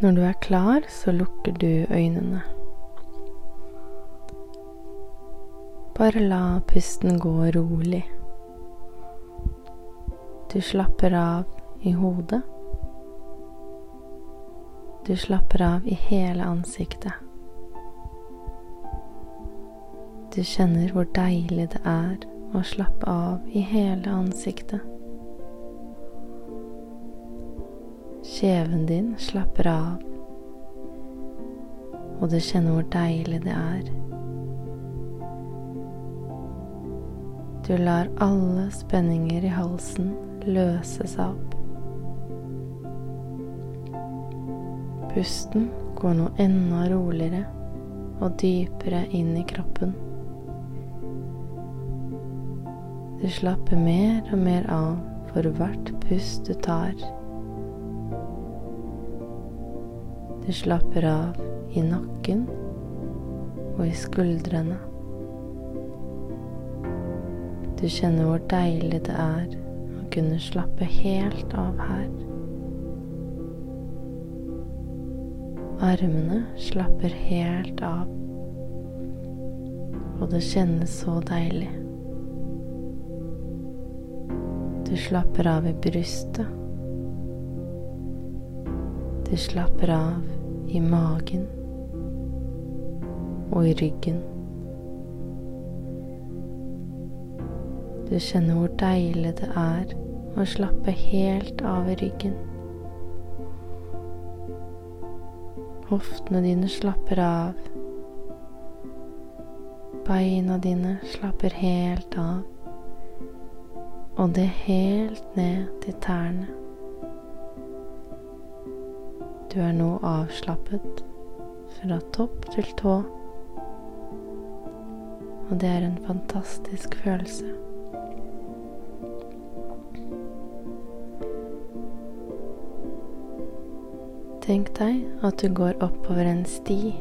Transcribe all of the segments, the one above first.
Når du er klar, så lukker du øynene. Bare la pusten gå rolig. Du slapper av i hodet. Du slapper av i hele ansiktet. Du kjenner hvor deilig det er å slappe av i hele ansiktet. Kjeven din slapper av, og du kjenner hvor deilig det er. Du lar alle spenninger i halsen løses opp. Pusten går nå enda roligere og dypere inn i kroppen. Du slapper mer og mer av for hvert pust du tar. Du slapper av i nakken og i skuldrene. Du kjenner hvor deilig det er å kunne slappe helt av her. Armene slapper helt av, og det kjennes så deilig. Du slapper av i brystet. Du slapper av i magen og i ryggen. Du kjenner hvor deilig det er å slappe helt av i ryggen. Hoftene dine slapper av. Beina dine slapper helt av. Og det helt ned til tærne. Du er nå avslappet fra topp til tå. Og det er en fantastisk følelse. Tenk deg at du går oppover en sti.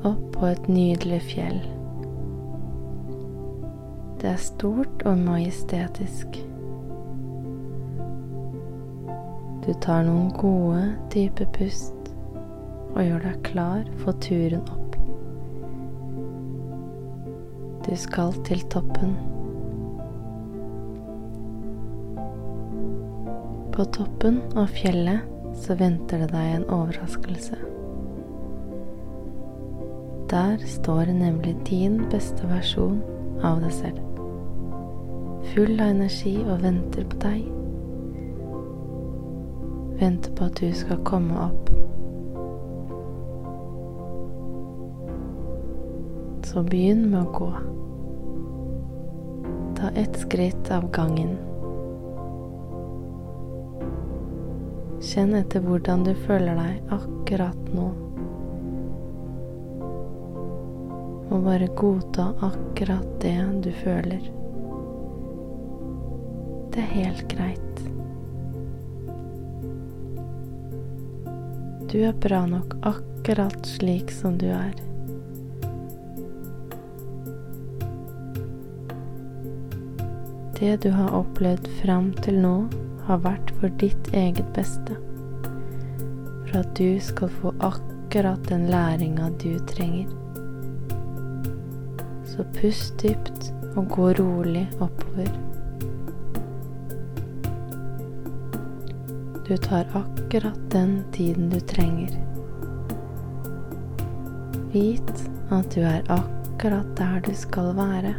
Opp på et nydelig fjell. Det er stort og majestetisk. Du tar noen gode, dype pust og gjør deg klar for turen opp. Du skal til toppen. På toppen av fjellet så venter det deg en overraskelse. Der står nemlig din beste versjon av deg selv. Full av energi og venter på deg. Venter på at du skal komme opp. Så begynn med å gå. Ta ett skritt av gangen. Kjenn etter hvordan du føler deg akkurat nå. Og bare godta akkurat det du føler. Det er helt greit. Du er bra nok akkurat slik som du er. Det du har opplevd fram til nå, har vært for ditt eget beste. For at du skal få akkurat den læringa du trenger. Så pust dypt og gå rolig oppover. Du tar akkurat den tiden du trenger. Vit at du er akkurat der du skal være.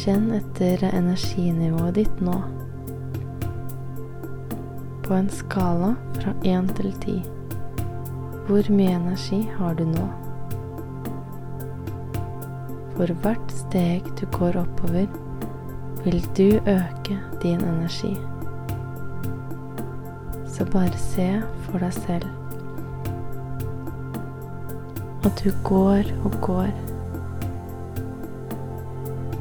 Kjenn etter energinivået ditt nå. På en skala fra én til ti. Hvor mye energi har du nå? For hvert steg du går oppover, vil du øke din energi. Så bare se for deg selv at du går og går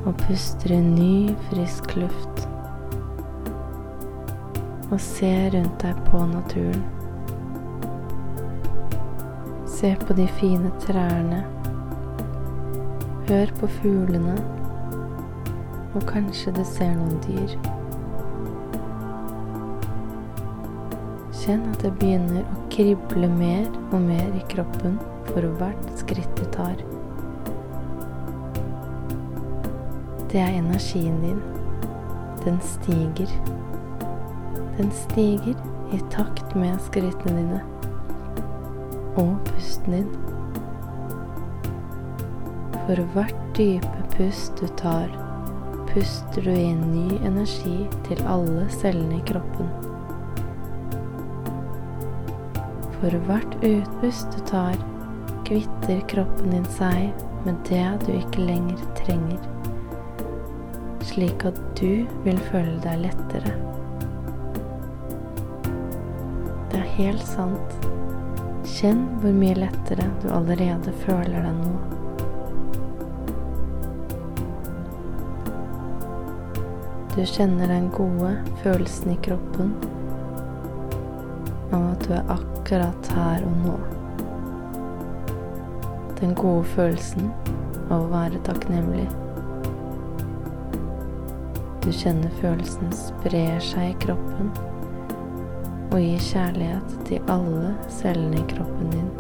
og puster en ny, frisk luft. Og se rundt deg på naturen. Se på de fine trærne. Hør på fuglene. Og kanskje du ser noen dyr. Kjenn at det begynner å krible mer og mer i kroppen for hvert skritt du tar. Det er energien din. Den stiger. Den stiger i takt med skrittene dine og pusten din. For hvert dype pust du tar, puster du inn ny energi til alle cellene i kroppen. For hvert utpust du tar, kvitter kroppen din seg med det du ikke lenger trenger, slik at du vil føle deg lettere. Det er helt sant. Kjenn hvor mye lettere du allerede føler deg nå. Du kjenner den gode følelsen i kroppen av at du er akkurat her og nå. Den gode følelsen av å være takknemlig. Du kjenner følelsen sprer seg i kroppen og gir kjærlighet til alle cellene i kroppen din.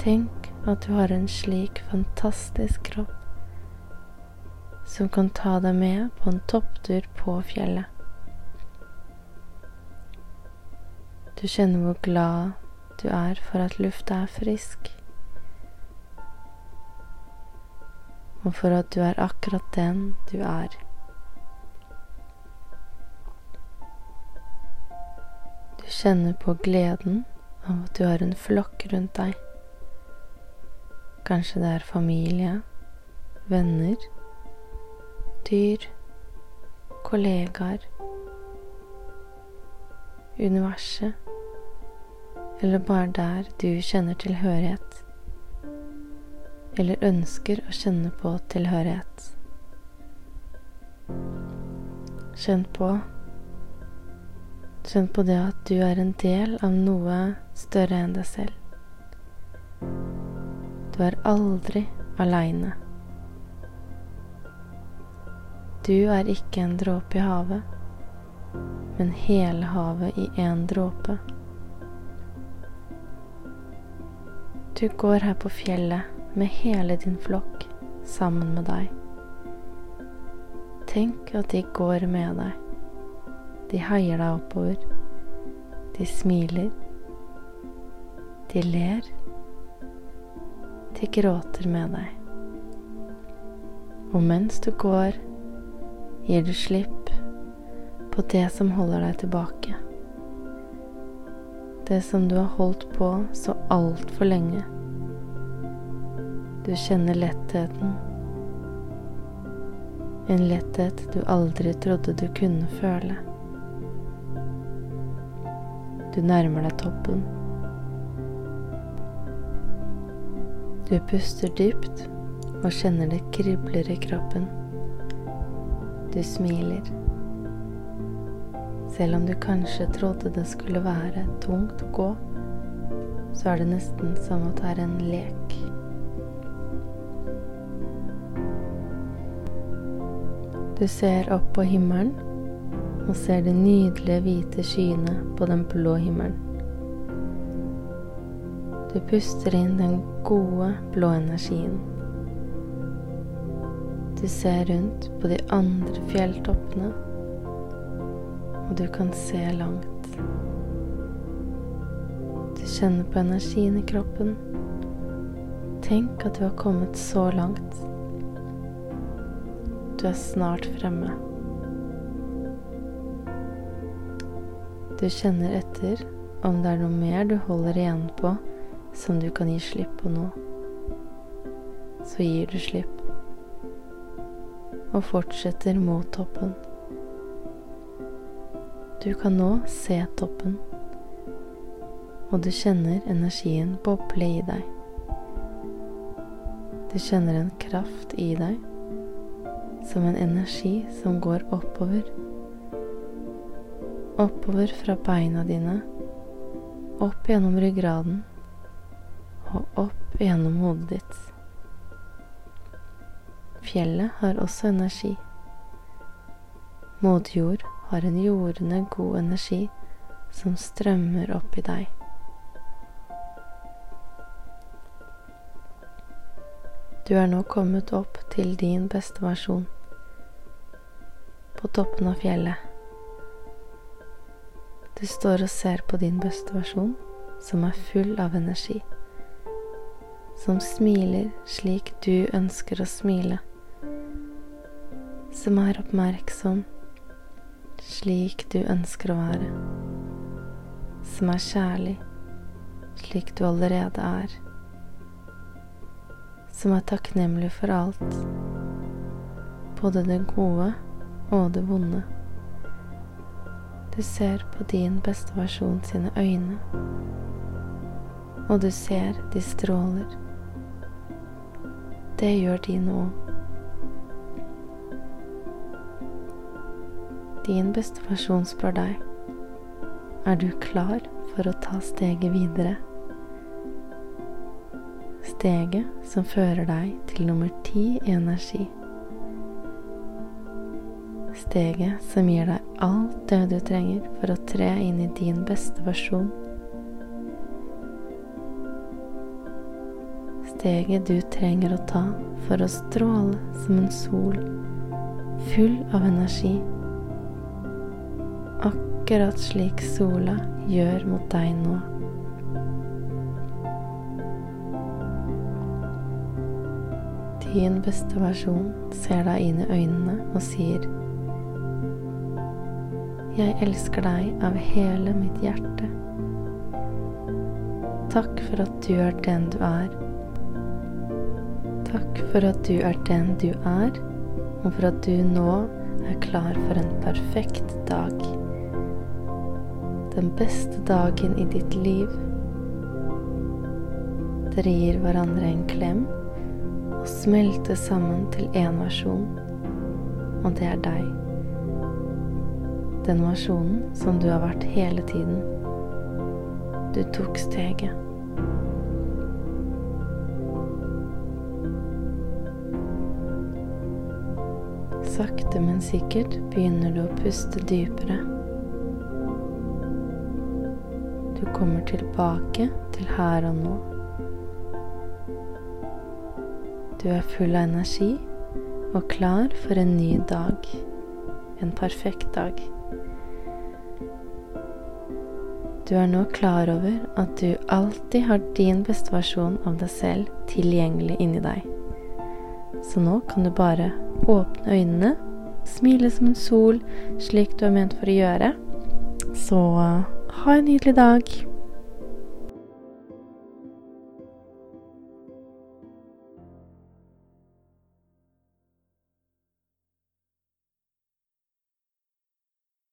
Tenk at du har en slik fantastisk kropp som kan ta deg med på en topptur på fjellet. Du kjenner hvor glad du er for at lufta er frisk, og for at du er akkurat den du er. Du kjenner på gleden av at du har en flokk rundt deg. Kanskje det er familie, venner dyr, kollegaer, universet, eller bare der du kjenner tilhørighet, eller ønsker å kjenne på tilhørighet. Kjenn på Kjenn på det at du er en del av noe større enn deg selv. Du er aldri aleine. Du er ikke en dråpe i havet, men hele havet i én dråpe. Du går her på fjellet med hele din flokk sammen med deg. Tenk at de går med deg. De heier deg oppover. De smiler. De ler. De gråter med deg. Og mens du går, gir du slipp på det som holder deg tilbake. Det som du har holdt på så altfor lenge. Du kjenner lettheten. En letthet du aldri trodde du kunne føle. Du nærmer deg toppen. Du puster dypt og kjenner det kribler i kroppen. Du smiler. Selv om du kanskje trodde det skulle være tungt å gå, så er det nesten som å er en lek. Du ser opp på himmelen og ser de nydelige hvite skyene på den blå himmelen. Du puster inn den gode blå energien. Du ser rundt på de andre fjelltoppene, og du kan se langt. Du kjenner på energien i kroppen. Tenk at du har kommet så langt. Du er snart fremme. Du kjenner etter om det er noe mer du holder igjen på som du kan gi slipp på nå. Så gir du slipp og fortsetter mot toppen. Du kan nå se toppen, og du kjenner energien boble i deg. Du kjenner en kraft i deg, som en energi som går oppover. Oppover fra beina dine, opp gjennom ryggraden og opp gjennom hodet ditt. Fjellet har også energi. Moder jord har en jordende god energi som strømmer opp i deg. Du er nå kommet opp til din beste versjon, på toppen av fjellet. Du står og ser på din beste versjon, som er full av energi, som smiler slik du ønsker å smile, som er oppmerksom slik du ønsker å være, som er kjærlig slik du allerede er som er takknemlig for alt, både det gode og det vonde. Du ser på din beste versjon sine øyne, og du ser de stråler. Det gjør de nå. Din beste versjon spør deg, er du klar for å ta steget videre? steget som fører deg til nummer ti i energi. Steget som gir deg alt det du trenger for å tre inn i din beste versjon. Steget du trenger å ta for å stråle som en sol, full av energi. Akkurat slik sola gjør mot deg nå. Din beste versjon ser deg inn i øynene og sier Jeg elsker deg av hele mitt hjerte. Takk for at du er den du er. Takk for at du er den du er, og for at du nå er klar for en perfekt dag. Den beste dagen i ditt liv. Dere gir hverandre en klem og smelter sammen til én versjon, og det er deg. Den versjonen som du har vært hele tiden. Du tok steget. Sakte, men sikkert begynner du å puste dypere. Kommer tilbake til her og nå. Du er full av energi og klar for en ny dag. En perfekt dag. Du er nå klar over at du alltid har din beste versjon av deg selv tilgjengelig inni deg. Så nå kan du bare åpne øynene, smile som en sol, slik du er ment for å gjøre. Så ha en nydelig dag.